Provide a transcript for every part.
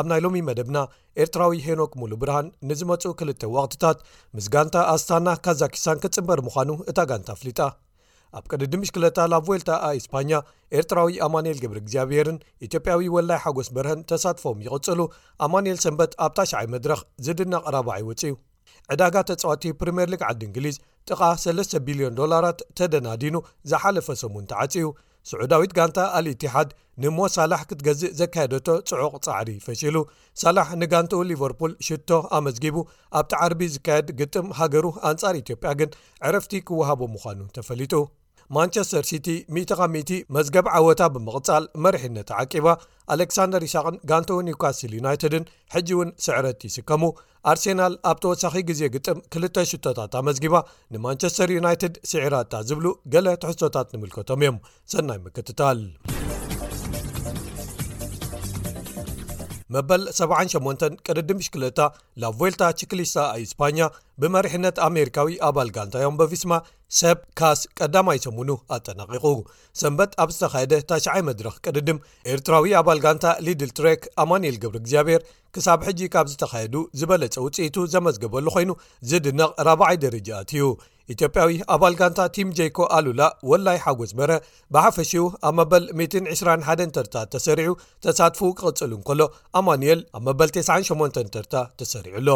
ኣብ ናይ ሎሚ መደብና ኤርትራዊ ሄኖክ ሙሉ ብርሃን ንዝመጽኡ ክልተ ወቕትታት ምስ ጋንታ ኣስታና ካዛኪሳን ክጽንበር ምዃኑ እታ ጋንታ ኣፍሊጣ ኣብ ቅድዲ ምሽክለታ ላብ ቮልታ ኣ እስፓኛ ኤርትራዊ ኣማንኤል ግብሪ እግዚኣብሄርን ኢትዮጵያዊ ወላይ ሓጎስ በርሀን ተሳትፎም ይቕጽሉ ኣማንኤል ሰንበት ኣብ ታሽዓይ መድረኽ ዝድነቕ ራባዓይ ወጽዩ ዕዳጋ ተፃዋቲ ፕሪምየር ሊግ ዓዲ እንግሊዝ ጥቓ ሰለስተ ቢልዮን ዶላራት ተደናዲኑ ዝሓለፈ ሰሙን ተዓፅዩ ስዑዳዊት ጋንታ ኣልእቲሓድ ንሞ ሳላሕ ክትገዝእ ዘካየደቶ ፅዑቕ ፃዕሪ ፈሺሉ ሳላሕ ንጋንተኡ ሊቨርፑል ሽቶ ኣመዝጊቡ ኣብቲ ዓርቢ ዝካየድ ግጥም ሃገሩ ኣንፃር ኢትዮጵያ ግን ዕረፍቲ ክወሃቦ ምዃኑ ተፈሊጡ ማንቸስተር ሲቲ 10 ካብ 10 መዝገብ ዓወታ ብምቕፃል መርሒነት ዓቂባ ኣሌክሳንደር ይሳቅን ጋንተው ኒውካስል ዩናይትድን ሕጂ እውን ስዕረት ይስከሙ ኣርሴናል ኣብ ተወሳኺ ግዜ ግጥም ክልተ ሽቶታት ኣመዝጊባ ንማንቸስተር ዩናይትድ ስዒራታ ዝብሉ ገለ ትሕዝቶታት ንምልከቶም እዮም ሰናይ ምክትታል መበል 78 ቅድዲ ምሽክለታ ላብ ቮልታ ችክሊሳ ኣይስፓኛ ብመሪሕነት ኣሜሪካዊ ኣባል ጋንታዮም በቪስማ ሰብ ካስ ቀዳማይ ሰሙኑ ኣጠናቂቑ ሰንበት ኣብ ዝተኻየደ ታሽዓይ መድረኽ ቅድድም ኤርትራዊ ኣባል ጋንታ ሊድል ትሬክ ኣማኒኤል ገብሪ እግዚኣብሔር ክሳብ ሕጂ ካብ ዝተኻየዱ ዝበለጸ ውጽኢቱ ዘመዝገበሉ ኮይኑ ዝድነቕ ራብዓይ ደረጃ ኣትዩ። ኢትዮጵያዊ ኣባል ጋንታ ቲም ጀይኮ ኣሉላ ወላይ ሓጎስ በረ ብሓፈሽኡ ኣብ መበል 121 ተርታ ተሰሪዑ ተሳትፉ ክቕጽል እንከሎ ኣማኑኤል ኣብ መበል 98 ተርታ ተሰሪዑ ኣሎ።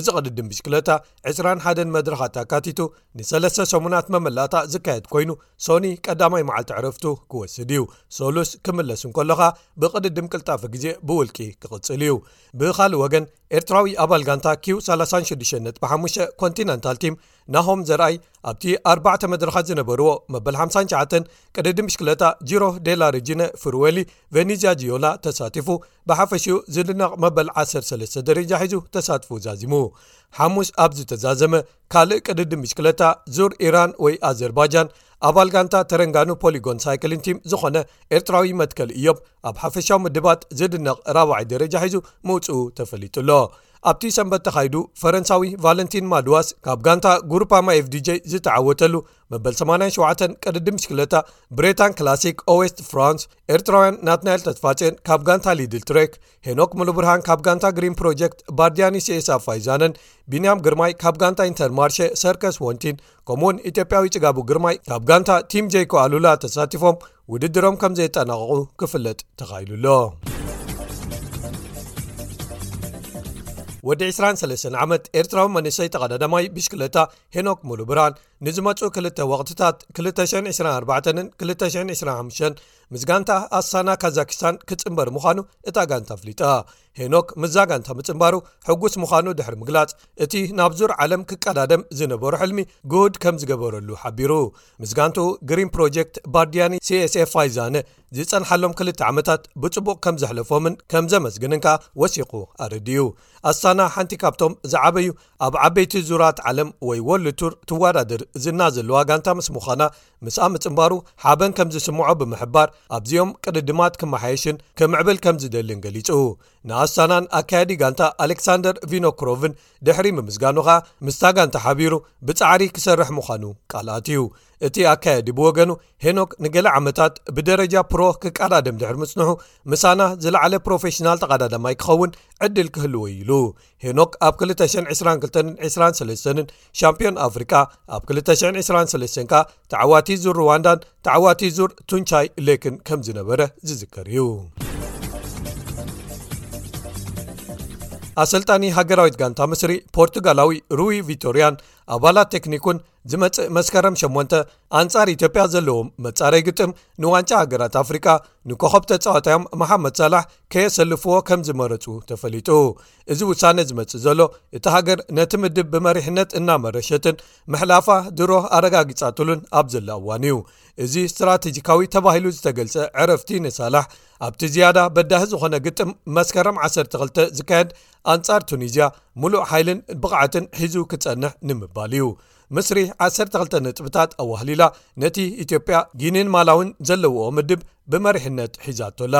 እዚ ቅድድም ብሽክለታ 21 መድረኻት ኣካቲቱ ንሰለስተ ሰሙናት መመላእታ ዝካየድ ኮይኑ ሶኒ ቀዳማይ መዓልቲ ዕረፍቱ ክወስድ እዩ ሰሉስ ክምለስ እንከሎኻ ብቕድድም ቅልጣፊ ግዜ ብውልቂ ክቕፅል እዩ ብኻልእ ወገን ኤርትራዊ ኣባል ጋንታ ኪው 36 ነጥቢ 5 ኮንቲነንታል ቲም ናሆም ዘርኣይ ኣብቲ 4ባዕተ መድረኻት ዝነበርዎ መበል 59 ቅድዲ ምሽክለታ ጂሮ ዴላ ርጅነ ፍርወሊ ቨኒዝያ ጅዮላ ተሳቲፉ ብሓፈሽኡ ዝድነቕ መበል 13 ደረጃ ሒዙ ተሳትፉ ዛዚሙ ሓሙስ ኣብ ዝተዛዘመ ካልእ ቅድድም ብሽክለታ ዙር ኢራን ወይ ኣዘርባጃን ኣባል ጋንታ ተረንጋኑ ፖሊጎን ሳይክሊን ቲም ዝኾነ ኤርትራዊ መትከል እዮብ ኣብ ሓፈሻዊ ምድባት ዝድነቕ ራባዒ ደረጃ ሒዙ ምውፅኡ ተፈሊጡ ኣሎ ኣብቲ ሰንበት ተኻይዱ ፈረንሳዊ ቫለንቲን ማድዋስ ካብ ጋንታ ጉሩፓ ማኤፍዲj ዝተዓወተሉ መበል 87 ቅድድም ሽክለታ ብሬታን ክላሲክ ኦዌስት ፍራንስ ኤርትራውያን ናትናኤል ተስፋፅዮን ካብ ጋንታ ሊድል ትሬክ ሄኖክ ሙሉብርሃን ካብ ጋንታ ግሪን ፕሮጀክት፣ ባርድያን ኢሲኤሳ ፋይዛንን፣ ቢንያም ግርማይ ካብ ጋንታ ኢንተርማርሸ፣ ሰርከስ ወንቲን ከምኡውን ኢትዮጵያዊ ጽጋቡ ግርማይ ካብ ጋንታ ቲም ጀይኮ ኣሉላ ተሳቲፎም ውድድሮም ከም ዘየጠናቐቑ ክፍለጥ ተኻኢሉ ኣሎ። ወዲ 23 ዓመት ኤርትራዊ መንሰይ ተቐዳዳማይ ብሽክለታ ሄኖክ ሙሉ ብራን ንዝመፁ ክልተ ወቕትታት 224ን 225 ምስ ጋንታ ኣሳና ካዛኪስታን ክጽምበር ምዃኑ እታ ጋንታ ኣፍሊጣ ሄኖክ ምስዛ ጋንታ ምጽምባሩ ሕጉስ ምዃኑ ድሕሪ ምግላጽ እቲ ናብ ዙር ዓለም ክቀዳደም ዝነበሩ ሕልሚ ግሁድ ከም ዝገበረሉ ሓቢሩ ምስ ጋንቱ ግሪን ፕሮጀክት ባርድያኒ ሲስf ፋይዛነ ዝጸንሓሎም ክልተ ዓመታት ብጽቡቕ ከም ዘሕለፎምን ከም ዘመስግንን ከኣ ወሲኹ ኣረድዩ ኣሳና ሓንቲ ካብቶም ዝዓበዩ ኣብ ዓበይቲ ዙራት ዓለም ወይ ወልቱር ትወዳድር ዝና ዘለዋ ጋንታ ምስ ምዃና ምስኣ ምጽንባሩ ሓበን ከም ዝስምዖ ብምሕባር ኣብዚኦም ቅድድማት ክመሓየሽን ክምዕብል ከም ዝደልን ገሊጹ ንኣስታናን ኣካያዲ ጋንታ ኣሌክሳንደር ቪኖክሮቭን ድሕሪ ምምስጋኑ ከኣ ምስታ ጋንታ ሓቢሩ ብጻዕሪ ክሰርሕ ምዃኑ ቃልኣት እዩ እቲ ኣካየዲ ብወገኑ ሄኖክ ንገለ ዓመታት ብደረጃ ፕሮ ክቃዳደም ድሕሪ ምጽንሑ ምሳና ዝለዓለ ፕሮፌሽናል ተቓዳዳማይ ክኸውን ዕድል ክህልዎ ኢሉ ሄኖክ ኣብ 222ን 23ን ሻምፒዮን ኣፍሪቃ ኣብ 223 ከኣ ተዓዋቲ ዙር ሩዋንዳን ተዓዋቲ ዙር ቱንቻይ ሌክን ከም ዝነበረ ዝዝከር እዩ ኣሰልጣኒ ሃገራዊት ጋንታ ምስሪ ፖርቱጋላዊ ሩዊ ቪቶርያን ኣባላት ቴክኒኩን ዝመጽእ መስከረም ሸሞንተ ኣንጻር ኢትዮጵያ ዘለዎም መጻረይ ግጥም ንዋንጫ ሃገራት ኣፍሪቃ ንኮኸብ ተጻዋታዮም መሓመድ ሳላሕ ከየሰልፍዎ ከም ዝመረጹ ተፈሊጡ እዚ ውሳነ ዝመጽእ ዘሎ እቲ ሃገር ነቲ ምድብ ብመሪሕነት እናመረሸትን ምሕላፋ ድሮ ኣረጋጊጻትሉን ኣብ ዘላ እዋን እዩ እዚ ስትራተጂካዊ ተባሂሉ ዝተገልጸ ዕረፍቲ ንሳላሕ ኣብቲ ዝያዳ በዳህ ዝኾነ ግጥም መስከረም 12 ዝካየድ ኣንጻር ቱኒዝያ ምሉእ ሓይልን ብቕዓትን ሒዙ ክጸንሕ ንምባል እዩ ምስሪ 12 ነጥብታት ኣዋህሊላ ነቲ ኢትዮጵያ ጊኒን ማላውን ዘለውኦ ምድብ ብመሪሕነት ሒዛቶላ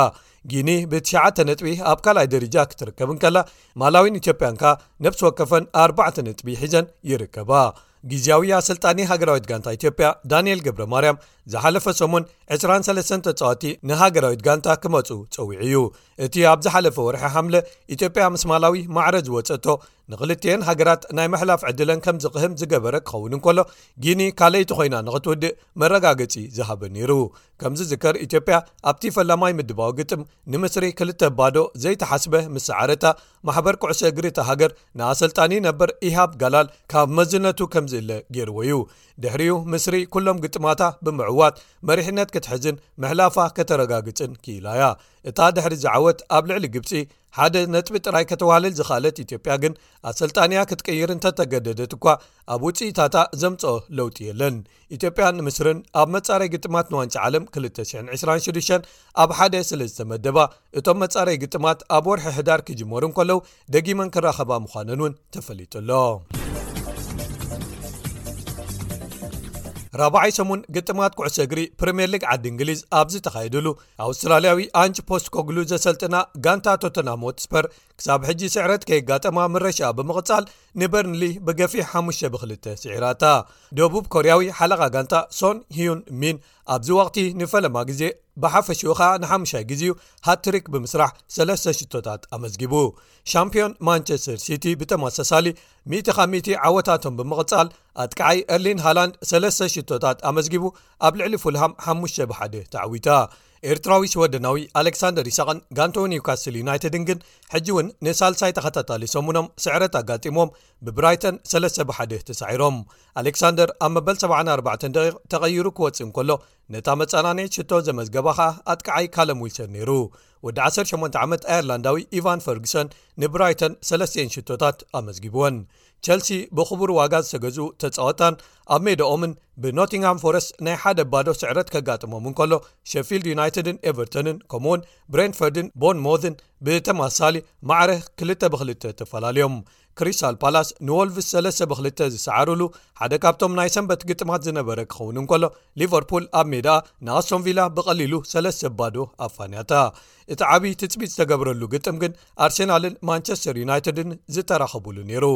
ጊኒ ብትሸዓተ ነጥቢ ኣብ ካልኣይ ደረጃ ክትርከብ እንከላ ማላዊን ኢትዮጵያን ከኣ ነብሲ ወከፈን ኣርባዕተ ነጥቢ ሒዘን ይርከባ ግዝያዊ ኣሰልጣኒ ሃገራዊት ጋንታ ኢትዮጵያ ዳንኤል ገብረማርያም ዝሓለፈ ሰሙን 23 ተጻወቲ ንሃገራዊት ጋንታ ክመጹ ጸዊዑ እዩ እቲ ኣብ ዝሓለፈ ወርሒ ሓምለ ኢትዮጵያ ምስ ማላዊ ማዕረ ዝወጸቶ ንክልትኤን ሃገራት ናይ መሕላፍ ዕድለን ከም ዝቕህም ዝገበረ ክኸውን እንከሎ ጊኒ ካልይቲ ኮይና ንክትውድእ መረጋገጺ ዝሃበ ነይሩ ከምዚ ዝከር ኢትዮጵያ ኣብቲ ፈላማይ ምድባዊ ግጥም ንምስሪ ክልተ ባዶ ዘይተሓስበ ምስ ሰዓረታ ማሕበር ኩዕሶ እግሪ እታ ሃገር ንኣሰልጣኒ ነበር ኢሃብ ጋላል ካብ መዝነቱ ከምዝእለ ገይርዎ እዩ ድሕሪኡ ምስሪ ኩሎም ግጥማታ ብምዕዋት መሪሕነት ክትሕዝን ምሕላፋ ከተረጋግጽን ክኢላ እያ እታ ድሕሪ ዝዓወት ኣብ ልዕሊ ግብፂ ሓደ ነጥቢ ጥራይ ከተዋህልል ዝኸኣለት ኢትዮጵያ ግን ኣሰልጣንያ ክትቅይር እንተተገደደት እኳ ኣብ ውፅኢታታ ዘምፅኦ ለውጢ የለን ኢትዮጵያን ንምስርን ኣብ መጻረይ ግጥማት ንዋንጫ ዓለም 226 ኣብ ሓደ ስለ ዝተመደባ እቶም መጻረይ ግጥማት ኣብ ወርሒ ሕዳር ክጅመሩ ከለዉ ደጊመን ክራኸባ ምዃነን እውን ተፈሊጡ ኣሎ ራብዓይ ሰሙን ግጥማት ኩዕሶ እግሪ ፕሪምየር ሊግ ዓዲ እንግሊዝ ኣብዚ ተኻየድሉ ኣውስትራልያዊ ኣንጅ ፖስት ኮግሉ ዘሰልጥና ጋንታ ቶተናሞትስፐር ክሳብ ሕጂ ስዕረት ከየጋጠማ ምረሻኣ ብምቕጻል ንበርንሊ ብገፊሕ ሓሙሽተ ብክልተ ስዒራታ ደቡብ ኮርያዊ ሓለቓ ጋንታ ሶን ሂዩን ሚን ኣብዚ ወቕቲ ንፈለማ ግዜ ብሓፈሽኡ ከኣ ንሓሙሻይ ግዜኡ ሃትሪክ ብምስራሕ ሰለስተ ሽቶታት ኣመዝጊቡ ሻምፕዮን ማንቸስተር ሲቲ ብተመሳሳሊ 10 ካብ 10 ዓወታቶም ብምቕጻል ኣጥቃዓይ ኤርሊን ሃላንድ ሰለስተ ሽቶታት ኣመዝጊቡ ኣብ ልዕሊ ፉልሃም ሓ ብሓ ተዓዊታ ኤርትራዊ ሽወደናዊ ኣሌክሳንደር ይሳቕን ጋንትኡ ኒውካስትል ዩናይትድን ግን ሕጂ'ውን ንሳልሳይ ተኸታታሊ ሰሙኖም ስዕረት ኣጋጢምዎም ብብራይተን ሰለስተ ብሓደ ተሳዒሮም ኣሌክሳንደር ኣብ መበል 74 ደቒቕ ተቐይሩ ክወጽእ እንከሎ ነታ መጸናንዒት ሽቶ ዘመዝገባ ኸኣ ኣጥቃዓይ ካለም ዊልሰን ነይሩ ወዲ 18 ዓመት ኣየርላንዳዊ ኢቫን ፈርግሰን ንብራይተን ሰለስተኤን ሽቶታት ኣመዝጊብወን ቸልሲ ብኽቡር ዋጋ ዝተገዝኡ ተጻወታን ኣብ ሜዳኦምን ብኖቲንግሃም ፎረስት ናይ ሓደ ባዶ ስዕረት ከጋጥሞም እንከሎ ሸፊልድ ዩናይትድን ኤቨርቶንን ከምኡውን ብሬንፈርድን ቦን ሞዝን ብተማሳሊ ማዕረ ክልተ ብክልተ ተፈላለዮም ክሪስታል ፓላስ ንወልቭስ ሰለስተ ብክልተ ዝሰዓርሉ ሓደ ካብቶም ናይ ሰንበት ግጥማት ዝነበረ ክኸውን እንከሎ ሊቨርፑል ኣብ ሜዳ ንኣስቶንቪላ ብቐሊሉ ሰለስተ ባዶ ኣፋንያታ እቲ ዓብዪ ትፅቢት ዝተገብረሉ ግጥም ግን ኣርሴናልን ማንቸስተር ዩናይትድን ዝተራኸቡሉ ነይሩ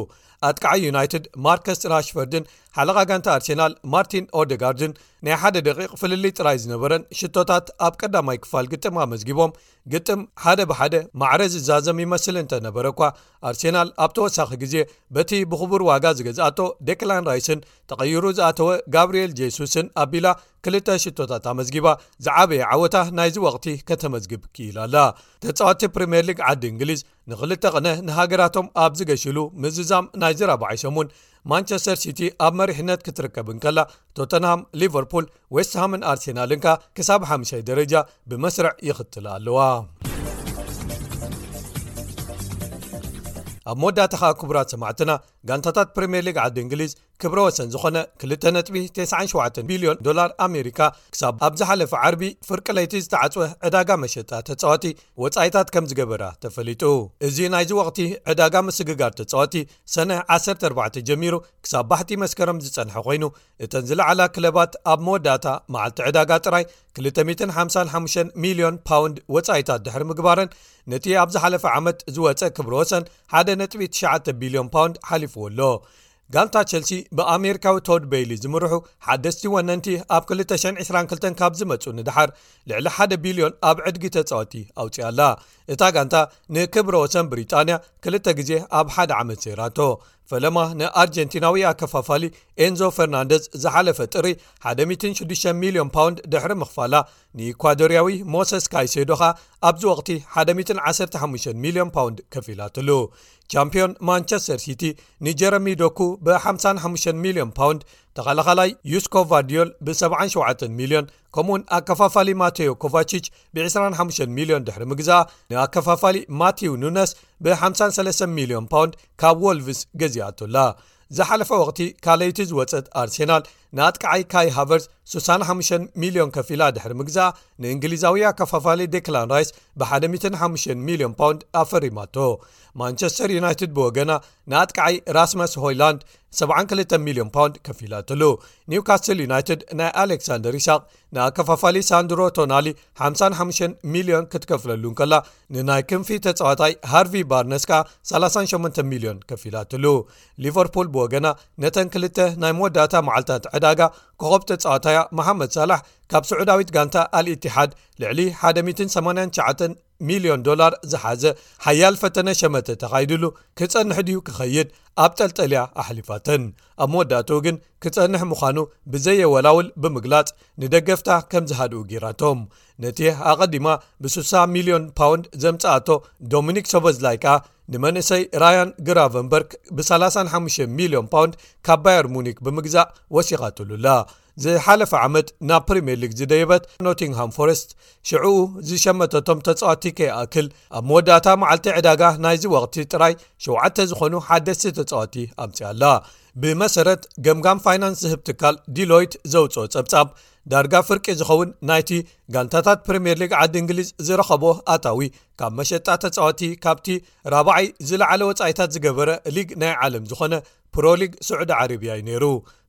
ኣጥቃዓይ ዩናይትድ ማርከስ ራሽፈርድን ሓለቓ ጋንታ ኣርሴናል ማርቲን ኦደጋርድን ናይ ሓደ ደቂቕ ፍልልይ ጥራይ ዝነበረን ሽቶታት ኣብ ቀዳማይ ክፋል ግጥም ኣመዝጊቦም ግጥም ሓደ ብሓደ ማዕረ ዝዛዘም ይመስል እንተነበረ እኳ ኣርሴናል ኣብ ተወሳኺ ግዜ በቲ ብኽቡር ዋጋ ዝገዝኣቶ ደክላን ራይስን ተቐይሩ ዝኣተወ ጋብርኤል ጀሱስን ኣቢላ ክልተ ሽቶታት ኣመዝጊባ ዝዓበየ ዓወታ ናይዚ ወቕቲ ከተመዝግብ ክኢላ ኣላ ተጻዋቲ ፕሪምየር ሊግ ዓዲ እንግሊዝ ንክልተ ቕነ ንሃገራቶም ኣብ ዝገሽሉ ምዝዛም ናይዚ ራብዓይ ሰሙን ማንቸስተር ሲቲ ኣብ መሪሕነት ክትርከብ እንከላ ቶተንሃም ሊቨርፑል ዌስትሃምን ኣርሴናልን ከ ክሳብ ሓምሻይ ደረጃ ብመስርዕ ይኽትል ኣለዋ ኣብ መወዳእታ ኸኣ ክቡራት ሰማዕትና ጋንታታት ፕሪምየር ሊግ ዓዲ እንግሊዝ ክብረ ወሰን ዝኾነ 2.97 ቢልዮን ዶላር ኣሜሪካ ክሳብ ኣብ ዝሓለፈ ዓርቢ ፍርቂ ለይቲ ዝተዓጽወ ዕዳጋ መሸጣ ተጻዋቲ ወጻኢታት ከም ዝገበራ ተፈሊጡ እዚ ናይዚ ወቕቲ ዕዳጋ ምስግጋር ተጻዋቲ ሰነ 14 ጀሚሩ ክሳብ ባሕቲ መስከረም ዝጸንሐ ኮይኑ እተን ዝለዓላ ክለባት ኣብ መወዳእታ መዓልቲ ዕዳጋ ጥራይ 255 ሚልዮን ፓውንድ ወጻኢታት ድሕሪ ምግባረን ነቲ ኣብ ዝሓለፈ ዓመት ዝወፀ ክብረ ወሰን 1.9 ቢልዮን ፓውንድ ሓሊፍዎ ኣሎ ጋንታ ቸልሲ ብኣሜሪካዊ ቶድ በይሊ ዝምርሑ ሓደስቲ ወነንቲ ኣብ 222 ካብ ዝመፁ ንደሓር ልዕሊ ሓደ ቢልዮን ኣብ ዕድጊ ተፃወቲ ኣውፅኣ ኣላ እታ ጋንታ ንክብረ ወሰን ብሪጣንያ ክልተ ግዜ ኣብ ሓደ ዓመት ሰይራቶ ፈለማ ንኣርጀንቲናዊ ኣከፋፋሊ ኤንዞ ፈርናንደስ ዝሓለፈ ጥሪ 16 ሚልዮን ፓውንድ ድሕሪ ምኽፋላ ንኢኳዶርያዊ ሞሰስ ካይሴዶኻ ኣብዚ ወቕቲ 115 ሚልዮን ፓውንድ ከፊላትሉ ቻምፕዮን ማንቸስተር ሲቲ ንጀረሚ ዶኩ ብ55 ሚልዮን ፓውንድ ተኸላኻላይ ዩስኮቫድዮል ብ77 ሚልዮን ከምኡውን ኣከፋፋሊ ማቴዮ ኮቫችች ብ25 ሚልዮን ድሕሪ ምግዛኣ ንኣከፋፋሊ ማቲው ኑነስ ብ53 ሚልዮን ፓውንድ ካብ ዎልቭስ ገዚኣቶላ ዝሓለፈ ወቕቲ ካልይቲ ዝወጸት ኣርሴናል ንኣጥቃዓይ ካይ ሃቨርስ 65 ሚልዮን ከፊላ ድሕሪ ምግዛኣ ንእንግሊዛዊ ኣከፋፋሊ ዴክላን ራይስ ብ15 ሚልዮን ፓውንድ ኣፈሪማቶ ማንቸስተር ዩናይትድ ብወገና ንኣጥቃዓይ ራስመስ ሆይላንድ 72 ሚልዮን ፓውንድ ከፊላትሉ ኒውካስትል ዩናይትድ ናይ ኣሌክሳንደር ይስቅ ንኣከፋፋሊ ሳንድሮ ቶናሊ 55 ሚልዮን ክትከፍለሉ እንከላ ንናይ ክንፊ ተጻዋታይ ሃርቪ ባርነስ ከኣ 38 ሚልዮን ከፊላትሉ ሊቨርፑል ብወገና ነተን ክልተ ናይ መወዳእታ መዓልትታት ዕዳጋ ኮኸብ ተጻዋታያ መሓመድ ሳላሕ ካብ ስዑዳዊት ጋንታ ኣልእትሓድ ልዕሊ 189 ሚልዮን ዶላር ዝሓዘ ሓያል ፈተነ ሸመተ ተኻይድሉ ክጸንሕ ድዩ ክኸይድ ኣብ ጠልጠልያ ኣሕሊፋተን ኣብ መወዳእትኡ ግን ክጸንሕ ምዃኑ ብዘየወላውል ብምግላጽ ንደገፍታ ከም ዝሃድኡ ጊራቶም ነቲ ኣቐዲማ ብ60 ሚልዮን ፓውንድ ዘምጽኣቶ ዶሚኒክ ሶቨዝላይ ከኣ ንመንእሰይ ራያን ግራቨንበርክ ብ35 ሚልዮን ፓውንድ ካብ ባየር ሙኒክ ብምግዛእ ወሲኻትሉላ ዝሓለፈ ዓመት ናብ ፕሪምየር ሊግ ዝደየበት ኖቲንግሃም ፎረስት ሽዕኡ ዝሸመተቶም ተጻዋቲ ከይኣክል ኣብ መወዳእታ መዓልቲ ዕዳጋ ናይዚ ወቕቲ ጥራይ ሸውዓተ ዝኾኑ ሓደስቲ ተጻዋቲ ኣምጽኣ ኣላ ብመሰረት ገምጋም ፋይናንስ ዝህብ ትካል ዲሎይት ዘውጽኦ ጸብጻብ ዳርጋ ፍርቂ ዝኸውን ናይቲ ጋንታታት ፕሪምየር ሊግ ዓዲ እንግሊዝ ዝረኸቦ ኣታዊ ካብ መሸጣ ተጻዋቲ ካብቲ ራባዓይ ዝለዓለ ወጻኢታት ዝገበረ ሊግ ናይ ዓለም ዝኾነ ፕሮሊግ ስዑዲ ዓረብያ እዩ ነይሩ።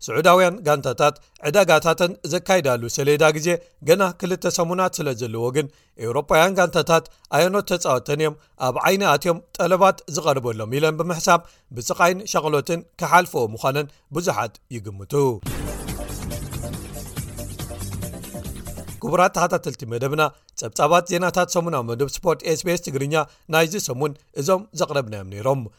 ስዑዳውያን ጋንታታት ዕዳጋታተን ዘካይዳሉ ሰሌዳ ግዜ ገና ክልተ ሰሙናት ስለ ዘለዎ ግን ኤውሮጳውያን ጋንታታት ኣየኖት ተጻወተን እዮም ኣብ ዓይኒ ኣትዮም ጠለባት ዝቐርበሎም ኢለን ብምሕሳብ ብስቓይን ሸቕሎትን ክሓልፍኦ ምዃነን ብዙሓት ይግምቱ። ክቡራት ተሓታተልቲ መደብና ጸብጻባት ዜናታት ሰሙናዊ መደብ ስፖርት ስbs ትግርኛ ናይዚ ሰሙን እዞም ዘቕረብናዮም ነይሮም